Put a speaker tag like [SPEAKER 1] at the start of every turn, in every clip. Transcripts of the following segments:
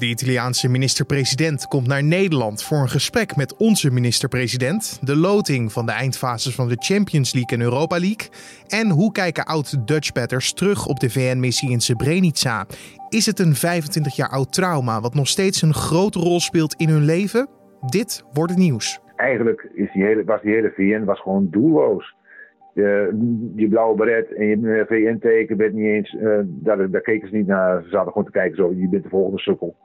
[SPEAKER 1] De Italiaanse minister-president komt naar Nederland voor een gesprek met onze minister-president. De loting van de eindfases van de Champions League en Europa League. En hoe kijken oud-Dutchbatters terug op de VN-missie in Srebrenica? Is het een 25 jaar oud trauma wat nog steeds een grote rol speelt in hun leven? Dit wordt het nieuws.
[SPEAKER 2] Eigenlijk is die hele, was die hele VN was gewoon doelloos. Je, blauwe beret en je VN-teken werd niet eens, uh, daar, daar keken ze niet naar. Ze zaten gewoon te kijken zo, je bent de volgende sukkel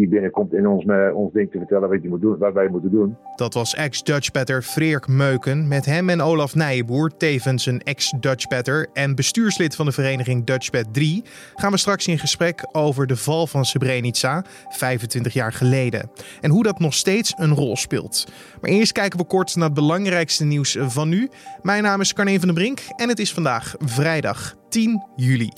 [SPEAKER 2] die binnenkomt en ons, uh, ons te vertellen wat, je moet doen, wat wij moeten doen.
[SPEAKER 1] Dat was ex-Dutchbatter Freerk Meuken. Met hem en Olaf Nijboer, tevens een ex-Dutchbatter en bestuurslid van de vereniging Dutchbat 3, gaan we straks in gesprek over de val van Srebrenica 25 jaar geleden. En hoe dat nog steeds een rol speelt. Maar eerst kijken we kort naar het belangrijkste nieuws van nu. Mijn naam is Carne van den Brink en het is vandaag vrijdag 10 juli.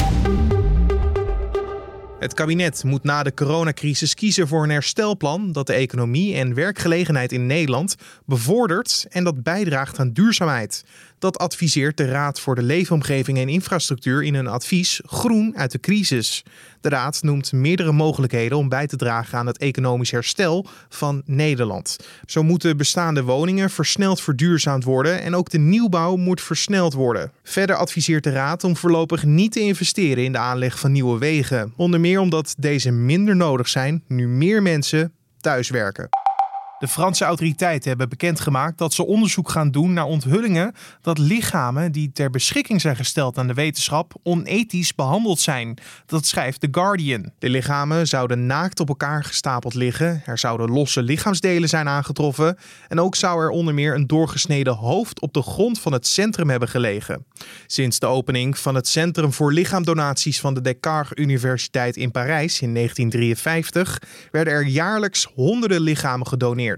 [SPEAKER 1] Het kabinet moet na de coronacrisis kiezen voor een herstelplan dat de economie en werkgelegenheid in Nederland bevordert en dat bijdraagt aan duurzaamheid. Dat adviseert de Raad voor de Leefomgeving en Infrastructuur in een advies Groen uit de crisis. De Raad noemt meerdere mogelijkheden om bij te dragen aan het economisch herstel van Nederland. Zo moeten bestaande woningen versneld verduurzaamd worden en ook de nieuwbouw moet versneld worden. Verder adviseert de Raad om voorlopig niet te investeren in de aanleg van nieuwe wegen. Onder meer omdat deze minder nodig zijn nu meer mensen thuiswerken. De Franse autoriteiten hebben bekendgemaakt dat ze onderzoek gaan doen naar onthullingen dat lichamen die ter beschikking zijn gesteld aan de wetenschap onethisch behandeld zijn. Dat schrijft The Guardian. De lichamen zouden naakt op elkaar gestapeld liggen. Er zouden losse lichaamsdelen zijn aangetroffen. En ook zou er onder meer een doorgesneden hoofd op de grond van het centrum hebben gelegen. Sinds de opening van het Centrum voor Lichaamdonaties van de Descartes Universiteit in Parijs in 1953 werden er jaarlijks honderden lichamen gedoneerd.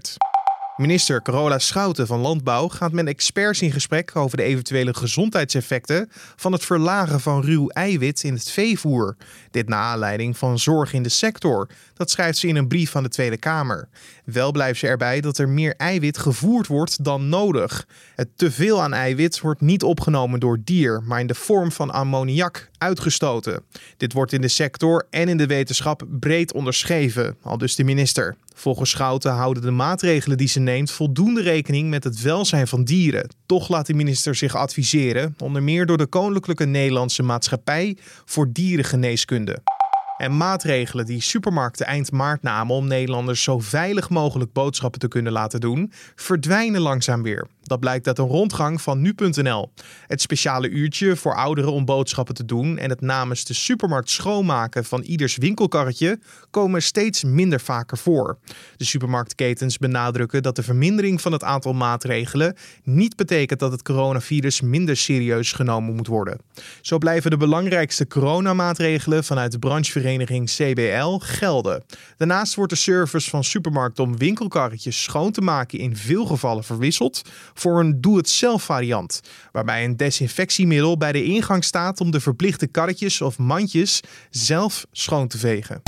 [SPEAKER 1] Minister Carola Schouten van Landbouw gaat met experts in gesprek over de eventuele gezondheidseffecten van het verlagen van ruw eiwit in het veevoer. Dit na aanleiding van zorg in de sector. Dat schrijft ze in een brief van de Tweede Kamer. Wel blijft ze erbij dat er meer eiwit gevoerd wordt dan nodig. Het teveel aan eiwit wordt niet opgenomen door dier, maar in de vorm van ammoniak uitgestoten. Dit wordt in de sector en in de wetenschap breed onderschreven, al dus de minister. Volgens Schouten houden de maatregelen die ze neemt voldoende rekening met het welzijn van dieren. Toch laat de minister zich adviseren, onder meer door de Koninklijke Nederlandse Maatschappij voor Dierengeneeskunde. En maatregelen die supermarkten eind maart namen om Nederlanders zo veilig mogelijk boodschappen te kunnen laten doen, verdwijnen langzaam weer. Dat blijkt uit een rondgang van nu.nl. Het speciale uurtje voor ouderen om boodschappen te doen en het namens de supermarkt schoonmaken van ieders winkelkarretje komen steeds minder vaker voor. De supermarktketens benadrukken dat de vermindering van het aantal maatregelen niet betekent dat het coronavirus minder serieus genomen moet worden. Zo blijven de belangrijkste coronamaatregelen vanuit de branchevereniging CBL gelden. Daarnaast wordt de service van supermarkten om winkelkarretjes schoon te maken in veel gevallen verwisseld voor een doe-het-zelf variant, waarbij een desinfectiemiddel bij de ingang staat om de verplichte karretjes of mandjes zelf schoon te vegen.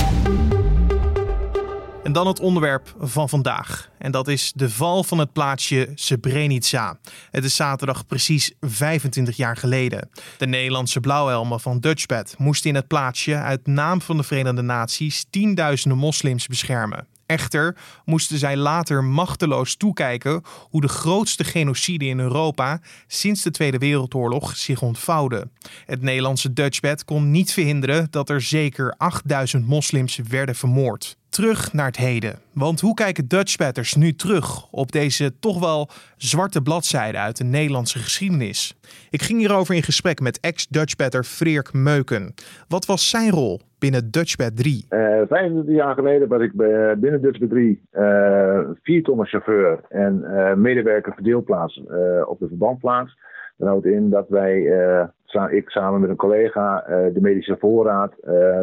[SPEAKER 1] En dan het onderwerp van vandaag. En dat is de val van het plaatsje Srebrenica. Het is zaterdag precies 25 jaar geleden. De Nederlandse blauwhelmen van Dutchbat moesten in het plaatsje uit naam van de Verenigde Naties tienduizenden moslims beschermen. Echter moesten zij later machteloos toekijken hoe de grootste genocide in Europa sinds de Tweede Wereldoorlog zich ontvouwde. Het Nederlandse Dutchbed kon niet verhinderen dat er zeker 8000 moslims werden vermoord terug naar het heden. Want hoe kijken Dutchbatters nu terug op deze toch wel zwarte bladzijde uit de Nederlandse geschiedenis? Ik ging hierover in gesprek met ex-Dutchbatter Freerk Meuken. Wat was zijn rol binnen Dutchbat 3?
[SPEAKER 2] Uh, 25 jaar geleden was ik binnen Dutchbat 3 uh, viertonnen chauffeur en uh, medewerker verdeelplaats op de verbandplaats. Dat houdt in dat wij, ik samen met een collega, de medische voorraad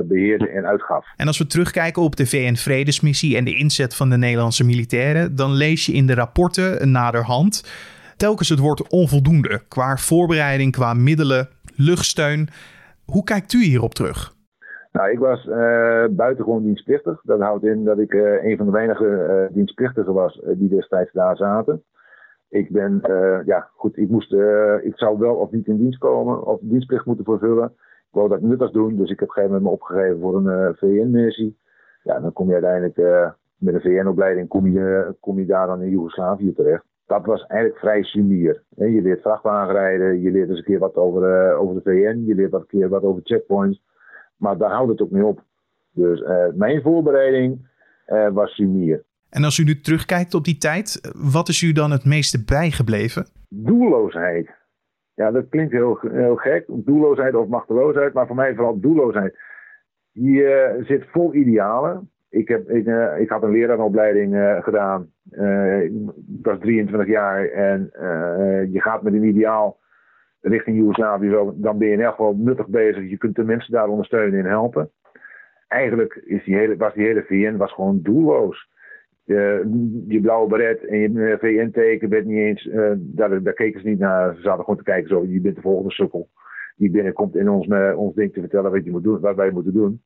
[SPEAKER 2] beheerde en uitgaf.
[SPEAKER 1] En als we terugkijken op de VN-vredesmissie en de inzet van de Nederlandse militairen, dan lees je in de rapporten naderhand telkens het woord onvoldoende qua voorbereiding, qua middelen, luchtsteun. Hoe kijkt u hierop terug?
[SPEAKER 2] Nou, ik was uh, buitengewoon dienstplichtig. Dat houdt in dat ik uh, een van de weinige uh, dienstplichtigen was die destijds daar zaten. Ik ben, ja, goed, ik moest, ik zou wel of niet in dienst komen, of dienstplicht moeten vervullen. Ik wou dat nuttig doen, dus ik heb op een gegeven moment me opgegeven voor een VN-missie. Ja, dan kom je uiteindelijk met een VN-opleiding kom je, kom je daar dan in Joegoslavië terecht. Dat was eigenlijk vrij sumier. Je leert vrachtwagenrijden, je leert eens een keer wat over, over de VN, je leert wat een keer wat over checkpoints. Maar daar houdt het ook mee op. Dus mijn voorbereiding was sumier.
[SPEAKER 1] En als u nu terugkijkt op die tijd, wat is u dan het meeste bijgebleven?
[SPEAKER 2] Doelloosheid. Ja, dat klinkt heel, heel gek. Doelloosheid of machteloosheid, maar voor mij vooral doelloosheid. Je uh, zit vol idealen. Ik, heb, ik, uh, ik had een leraaropleiding gedaan. ik was 23 jaar en je gaat met een ideaal richting Joegoslavië. Dan ben je in elk geval nuttig bezig. Je kunt de mensen daar ondersteunen en helpen. Eigenlijk is die hele, was die hele VN was gewoon doelloos je blauwe beret en je VN-teken werd niet eens, uh, daar, keken ze niet naar. Ze zaten gewoon te kijken zo, je bent de volgende sukkel die binnenkomt in ons, uh, ons ding te vertellen wat, je moet doen, wat wij moeten doen.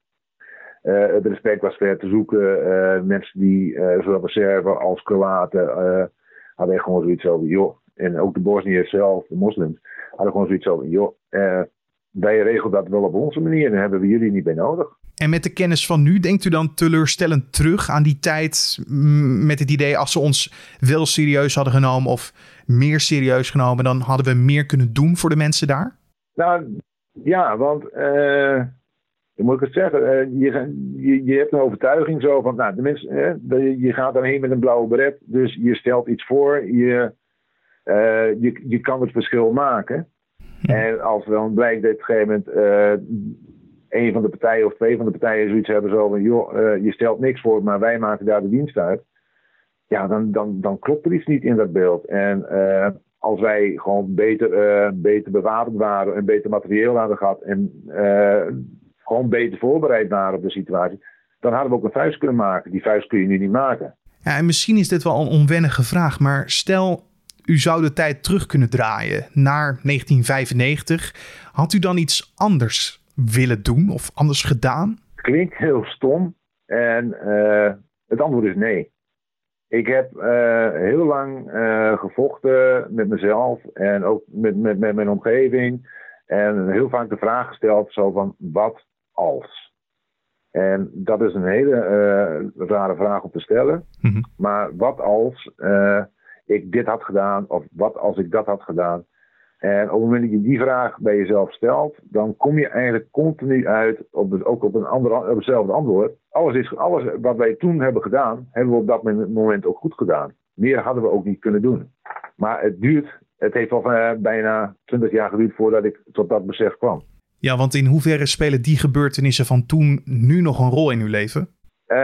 [SPEAKER 2] Het respect was ver te zoeken. mensen die, zowel Serven als Kroaten, hadden gewoon zoiets over, joh. En ook de Bosniërs zelf, de moslims, hadden gewoon zoiets over, joh. wij regelen dat wel op onze manier en hebben we jullie niet bij nodig.
[SPEAKER 1] En met de kennis van nu, denkt u dan teleurstellend terug aan die tijd met het idee als ze ons wel serieus hadden genomen of meer serieus genomen, dan hadden we meer kunnen doen voor de mensen daar?
[SPEAKER 2] Nou ja, want uh, moet ik het zeggen, uh, je, je, je, hebt een overtuiging zo van, nou, de mensen, uh, je gaat daarheen met een blauwe beret, dus je stelt iets voor, je, je, je kan het verschil maken. Hm. En als dan blijkt dat op een gegeven moment een van de partijen of twee van de partijen zoiets hebben zo van, joh, uh, je stelt niks voor, maar wij maken daar de dienst uit. Ja, dan, dan, dan klopt er iets niet in dat beeld. En uh, als wij gewoon beter, uh, beter bewapend waren en beter materieel hadden gehad en gewoon beter voorbereid waren op de situatie, dan hadden we ook een vuist kunnen maken. Die vuist kun je nu niet maken.
[SPEAKER 1] Ja, en misschien is dit wel een onwennige vraag, maar stel u zou de tijd terug kunnen draaien naar 1995. Had u dan iets anders willen doen of anders gedaan?
[SPEAKER 2] Klinkt heel stom. En uh, het antwoord is nee. Ik heb uh, heel lang uh, gevochten met mezelf en ook met, met, met mijn omgeving. En heel vaak de vraag gesteld zo van wat als? En dat is een hele rare vraag om te stellen. Mm -hmm. Maar wat als ik dit had gedaan of wat als ik dat had gedaan? En op het moment dat je die vraag bij jezelf stelt, dan kom je eigenlijk continu uit op het, ook op, een andere, op hetzelfde antwoord. Alles, is, alles wat wij toen hebben gedaan, hebben we op dat moment ook goed gedaan. Meer hadden we ook niet kunnen doen. Maar het duurt, het heeft al uh, bijna 20 jaar geduurd voordat ik tot dat besef kwam.
[SPEAKER 1] Ja, want in hoeverre spelen die gebeurtenissen van toen nu nog een rol in uw leven?
[SPEAKER 2] Uh,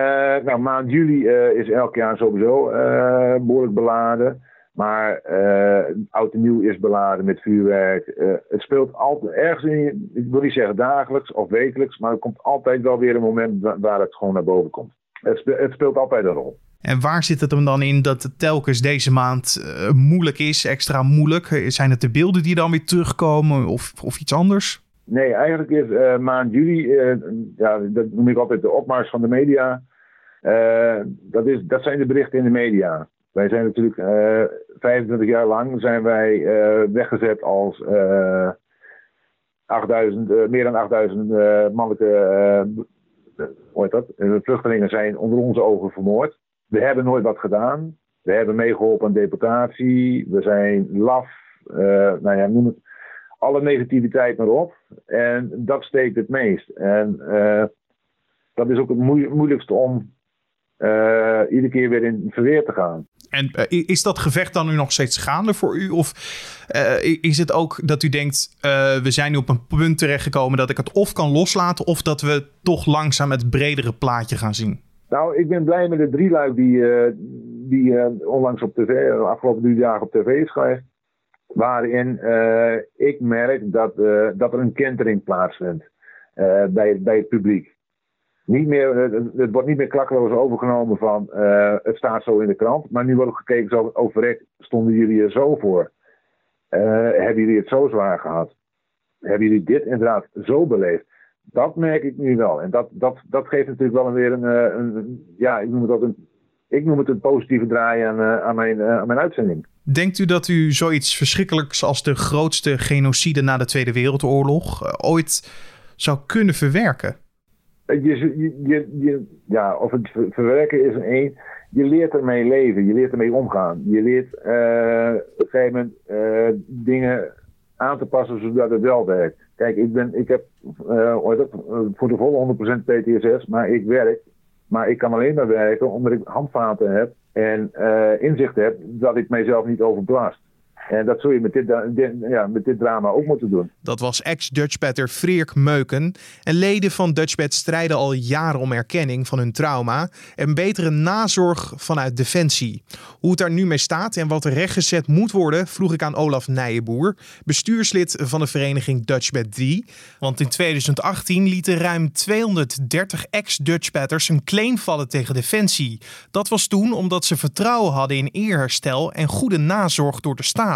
[SPEAKER 2] nou, maand juli uh, is elk jaar sowieso behoorlijk beladen. Maar oud en nieuw is beladen met vuurwerk. Het speelt altijd ergens in, ik wil niet zeggen dagelijks of wekelijks, maar er komt altijd wel weer een moment waar het gewoon naar boven komt. Het speelt, het speelt altijd een rol.
[SPEAKER 1] En waar zit het hem dan in dat het telkens deze maand moeilijk is, extra moeilijk? Zijn het de beelden die dan weer terugkomen of, of iets anders?
[SPEAKER 2] Nee, eigenlijk is uh, maand juli, uh, ja, dat noem ik altijd de opmars van de media. dat, is, dat zijn de berichten in de media. Wij zijn natuurlijk uh, eh, 25 jaar lang zijn wij weggezet als uh, 8000, meer dan 8000 mannelijke heet dat? vluchtelingen zijn onder onze ogen vermoord. We hebben nooit wat gedaan. We hebben meegeholpen aan deportatie. We zijn laf. nou ja, noem het. Alle negativiteit maar op. En dat steekt het meest. En dat is ook het moeilijkste om uh, iedere keer weer in verweer te gaan.
[SPEAKER 1] En uh, is dat gevecht dan nu nog steeds gaande voor u? Of uh, is het ook dat u denkt, we zijn nu op een punt terechtgekomen dat ik het of kan loslaten, of dat we toch langzaam het bredere plaatje gaan zien?
[SPEAKER 2] Nou, ik ben blij met de drie luik die, die onlangs op tv, de afgelopen drie dagen op tv is geweest. Waarin ik merk dat, dat er een kentering plaatsvindt bij, bij het publiek niet meer, eh, het wordt niet meer klakkeloos overgenomen van het staat zo in de krant. Maar nu wordt ook gekeken zo overrek, stonden jullie er zo voor? Hebben jullie het zo zwaar gehad? Hebben jullie dit inderdaad zo beleefd? Dat merk ik nu wel. En dat, dat, dat geeft natuurlijk wel weer een, een, ja, ik noem het, een, ik noem het een positieve draai aan, aan, mijn, aan mijn uitzending.
[SPEAKER 1] Denkt u dat u zoiets verschrikkelijks als de grootste genocide na de Tweede Wereldoorlog ooit zou kunnen verwerken?
[SPEAKER 2] Je, je, je, ja, of het verwerken is één. Je leert ermee leven, je leert ermee omgaan. Je leert uh, op een gegeven moment dingen aan te passen zodat het wel werkt. Kijk, ik, ben, ik heb uh, voor de volle 100% PTSS, maar ik werk. Maar ik kan alleen maar werken omdat ik handvaten heb en inzicht heb dat ik mijzelf niet overbelast. En dat zul je met dit, ja, met dit drama ook moeten doen.
[SPEAKER 1] Dat was ex-Dutchbatter Freerk Meuken. En leden van Dutchbed strijden al jaren om erkenning van hun trauma en betere nazorg vanuit Defensie. Hoe het daar nu mee staat en wat er rechtgezet moet worden, vroeg ik aan Olaf Nijenboer, bestuurslid van de vereniging Dutchbed 3. Want in 2018 lieten ruim 230 ex-Dutchbatters een claim vallen tegen Defensie. Dat was toen omdat ze vertrouwen hadden in eerherstel en goede nazorg door de staat.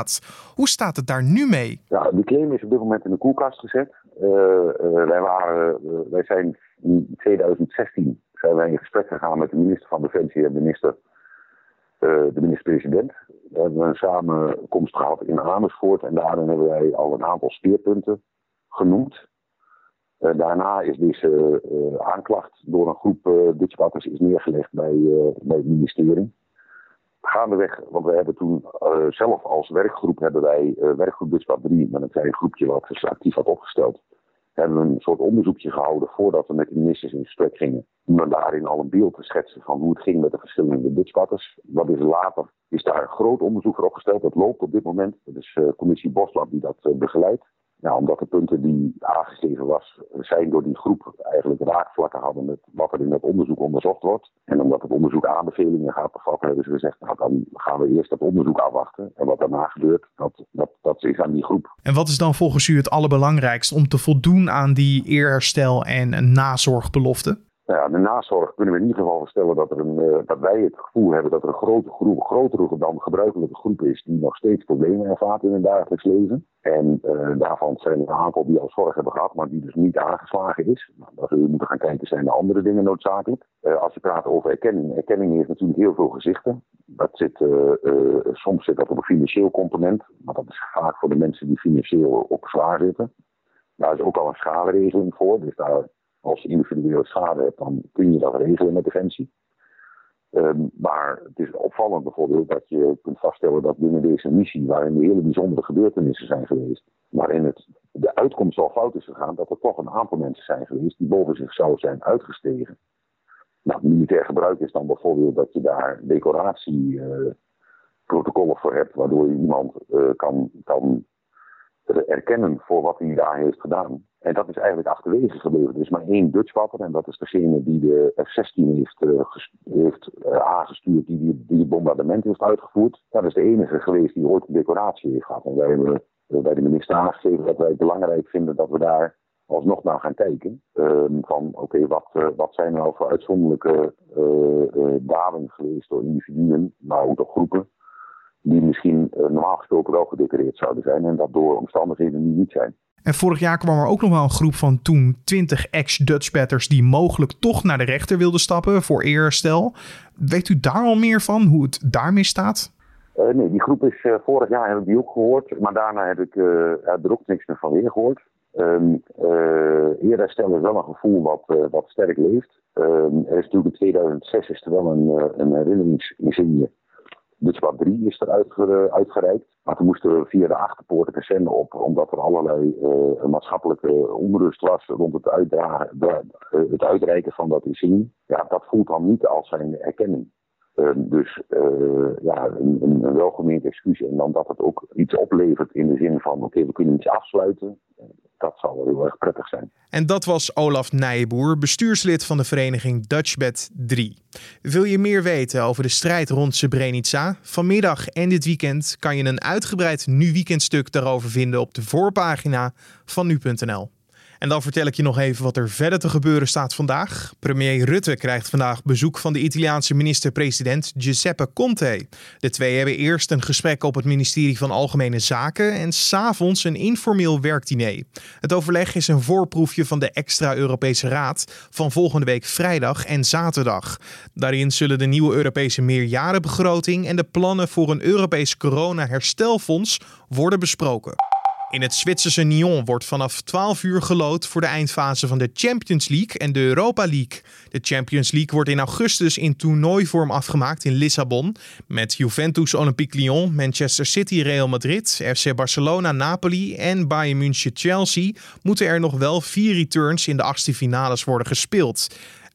[SPEAKER 1] Hoe staat het daar nu mee?
[SPEAKER 3] Ja, die claim is op dit moment in de koelkast gezet. Uh, uh, wij, waren, uh, wij zijn in 2016 zijn wij in gesprek gegaan met de minister van Defensie en de minister, de minister-president. We hebben een samenkomst gehad in Amersfoort en daarin hebben wij al een aantal speerpunten genoemd. daarna is deze aanklacht door een groep uh, Dutchbatters is neergelegd bij, bij het ministerie gaandeweg, want we hebben toen uh, zelf als werkgroep hebben wij uh, werkgroep Dutchbad 3 met een klein groepje wat zich actief had opgesteld. Hebben we een soort onderzoekje gehouden voordat we met de ministers in gesprek gingen. Om daarin al een beeld te schetsen van hoe het ging met de verschillende Dutchbatters. Wat is later, is daar een groot onderzoek voor opgesteld. Dat loopt op dit moment. Dat is uh, commissie Boslab die dat begeleidt. Nou, omdat de punten die aangegeven was, zijn door die groep eigenlijk raakvlakken hadden met wat er in het onderzoek onderzocht wordt. En omdat het onderzoek aanbevelingen gaat bevatten, hebben ze gezegd, nou dan gaan we eerst dat onderzoek afwachten. En wat daarna gebeurt, dat, dat, dat is aan die groep.
[SPEAKER 1] En wat is dan volgens u het allerbelangrijkste om te voldoen aan die eerherstel en nazorgbelofte?
[SPEAKER 3] Nou ja, de nazorg kunnen we in ieder geval stellen dat, er een, uh, dat wij het gevoel hebben dat er een grote groep, grotere dan gebruikelijke groep is die nog steeds problemen ervaart in het dagelijks leven. En uh, daarvan zijn er een aantal die al zorg hebben gehad, maar die dus niet aangeslagen is. Nou, zul je moeten gaan kijken, zijn er andere dingen noodzakelijk? Uh, als je praat over erkenning, erkenning heeft natuurlijk heel veel gezichten. Dat zit, soms zit dat op een financieel component, maar dat is vaak voor de mensen die financieel op zwaar zitten. Daar is ook al een schaderegeling voor, dus daar als je individuele schade hebt, dan kun je dat regelen met Defensie. Um, maar het is opvallend bijvoorbeeld dat je kunt vaststellen dat binnen deze missie, waarin hele bijzondere gebeurtenissen zijn geweest, waarin het, de uitkomst al fout is gegaan, dat er toch een aantal mensen zijn geweest die boven zichzelf zijn uitgestegen. Nou, militair gebruik is dan bijvoorbeeld dat je daar decoratieprotocollen uh, voor hebt, waardoor je iemand uh, kan, kan erkennen voor wat hij daar heeft gedaan. En dat is eigenlijk achterwege gebleven. Er is maar één Dutchwatter en dat is degene die de F-16 heeft, uh, heeft uh, aangestuurd, die, die, die bombardement heeft uitgevoerd. Dat is de enige geweest die ooit een decoratie heeft gehad. En wij hebben uh, bij de minister aangegeven dat wij het belangrijk vinden dat we daar alsnog naar gaan kijken. Ehm, van oké, wat, wat zijn nou voor uitzonderlijke daden geweest door individuen, maar ook door groepen die misschien normaal gesproken wel gedecoreerd zouden zijn en dat door omstandigheden nu niet zijn.
[SPEAKER 1] En vorig jaar kwam er ook nog wel een groep van toen 20 ex-Dutchbatters die mogelijk toch naar de rechter wilden stappen voor eerherstel. Weet u daar al meer van, hoe het daarmee staat?
[SPEAKER 3] Uh, nee, die groep is uh, vorig jaar heb ik die ook gehoord, maar daarna heb ik er ook niks meer van weer gehoord. Um, eerherstel is wel een gevoel wat, wat sterk leeft. Um, er is natuurlijk in 2006 is er wel een, een herinneringsinsigne wat 3 is er uitgereikt. Maar toen moesten we via de achterpoort de kazerne op, omdat er allerlei uh, maatschappelijke onrust was rond het, uitdragen, de, uh, het uitreiken van dat insigne. Ja, dat voelt dan niet als zijn erkenning. Uh, dus ja, een, een, welgemeend excuus. En dan dat het ook iets oplevert in de zin van: oké, we kunnen iets afsluiten dat zal wel heel erg prettig zijn.
[SPEAKER 1] En dat was Olaf Nijboer, bestuurslid van de vereniging Dutchbed 3. Wil je meer weten over de strijd rond Srebrenica? Vanmiddag en dit weekend kan je een uitgebreid Nu Weekendstuk daarover vinden op de voorpagina van nu.nl. En dan vertel ik je nog even wat er verder te gebeuren staat vandaag. Premier Rutte krijgt vandaag bezoek van de Italiaanse minister-president Giuseppe Conte. De twee hebben eerst een gesprek op het ministerie van Algemene Zaken en s'avonds een informeel werkdiner. Het overleg is een voorproefje van de extra Europese Raad van volgende week vrijdag en zaterdag. Daarin zullen de nieuwe Europese meerjarenbegroting en de plannen voor een Europees corona-herstelfonds worden besproken. In het Zwitserse Nyon wordt vanaf 12 uur gelood voor de eindfase van de Champions League en de Europa League. De Champions League wordt in augustus in toernooivorm afgemaakt in Lissabon. Met Juventus Olympique Lyon, Manchester City Real Madrid, FC Barcelona Napoli en Bayern München Chelsea moeten er nog wel vier returns in de achtste finales worden gespeeld.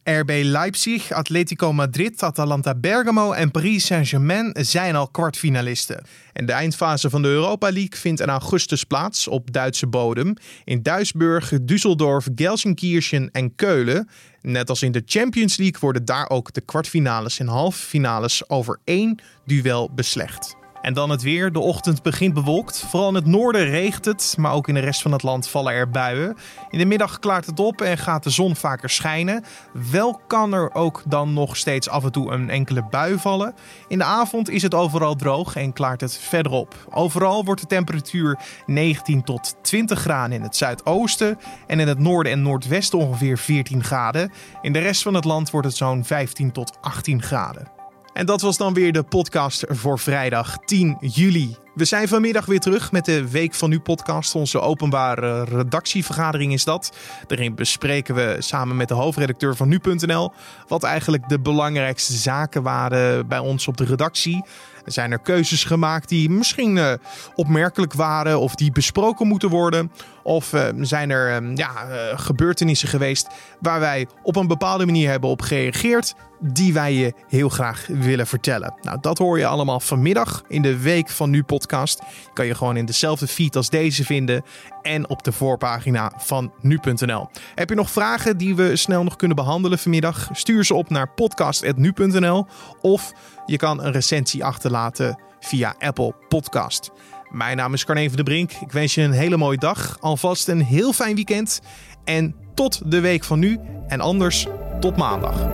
[SPEAKER 1] RB Leipzig, Atletico Madrid, Atalanta Bergamo en Paris Saint-Germain zijn al kwartfinalisten. En de eindfase van de Europa League vindt in augustus plaats op Duitse bodem. In Duisburg, Düsseldorf, Gelsenkirchen en Keulen. Net als in de Champions League worden daar ook de kwartfinales en halve finales over één duel beslecht. En dan het weer. De ochtend begint bewolkt. Vooral in het noorden regent het, maar ook in de rest van het land vallen er buien. In de middag klaart het op en gaat de zon vaker schijnen. Wel kan er ook dan nog steeds af en toe een enkele bui vallen. In de avond is het overal droog en klaart het verder op. Overal wordt de temperatuur 19 tot 20 graden in het zuidoosten en in het noorden en noordwesten ongeveer 14 graden. In de rest van het land wordt het zo'n 15 tot 18 graden. En dat was dan weer de podcast voor vrijdag 10 juli. We zijn vanmiddag weer terug met de Week van Nu podcast. Onze openbare redactievergadering is dat. Daarin bespreken we samen met de hoofdredacteur van Nu.nl wat eigenlijk de belangrijkste zaken waren bij ons op de redactie. Er zijn er keuzes gemaakt die misschien uh, opmerkelijk waren of die besproken moeten worden. Of uh, zijn er uh, ja, gebeurtenissen geweest waar wij op een bepaalde manier hebben op gereageerd, die wij je heel graag willen vertellen. Nou, dat hoor je allemaal vanmiddag in de Week van Nu podcast. Kan je gewoon in dezelfde feed als deze vinden en op de voorpagina van nu.nl. Heb je nog vragen die we snel nog kunnen behandelen vanmiddag? Stuur ze op naar podcast.nu.nl of je kan een recensie achterlaten via Apple Podcast. Mijn naam is Carne van de Brink. Ik wens je een hele mooie dag. Alvast een heel fijn weekend. En tot de week van nu. En anders tot maandag.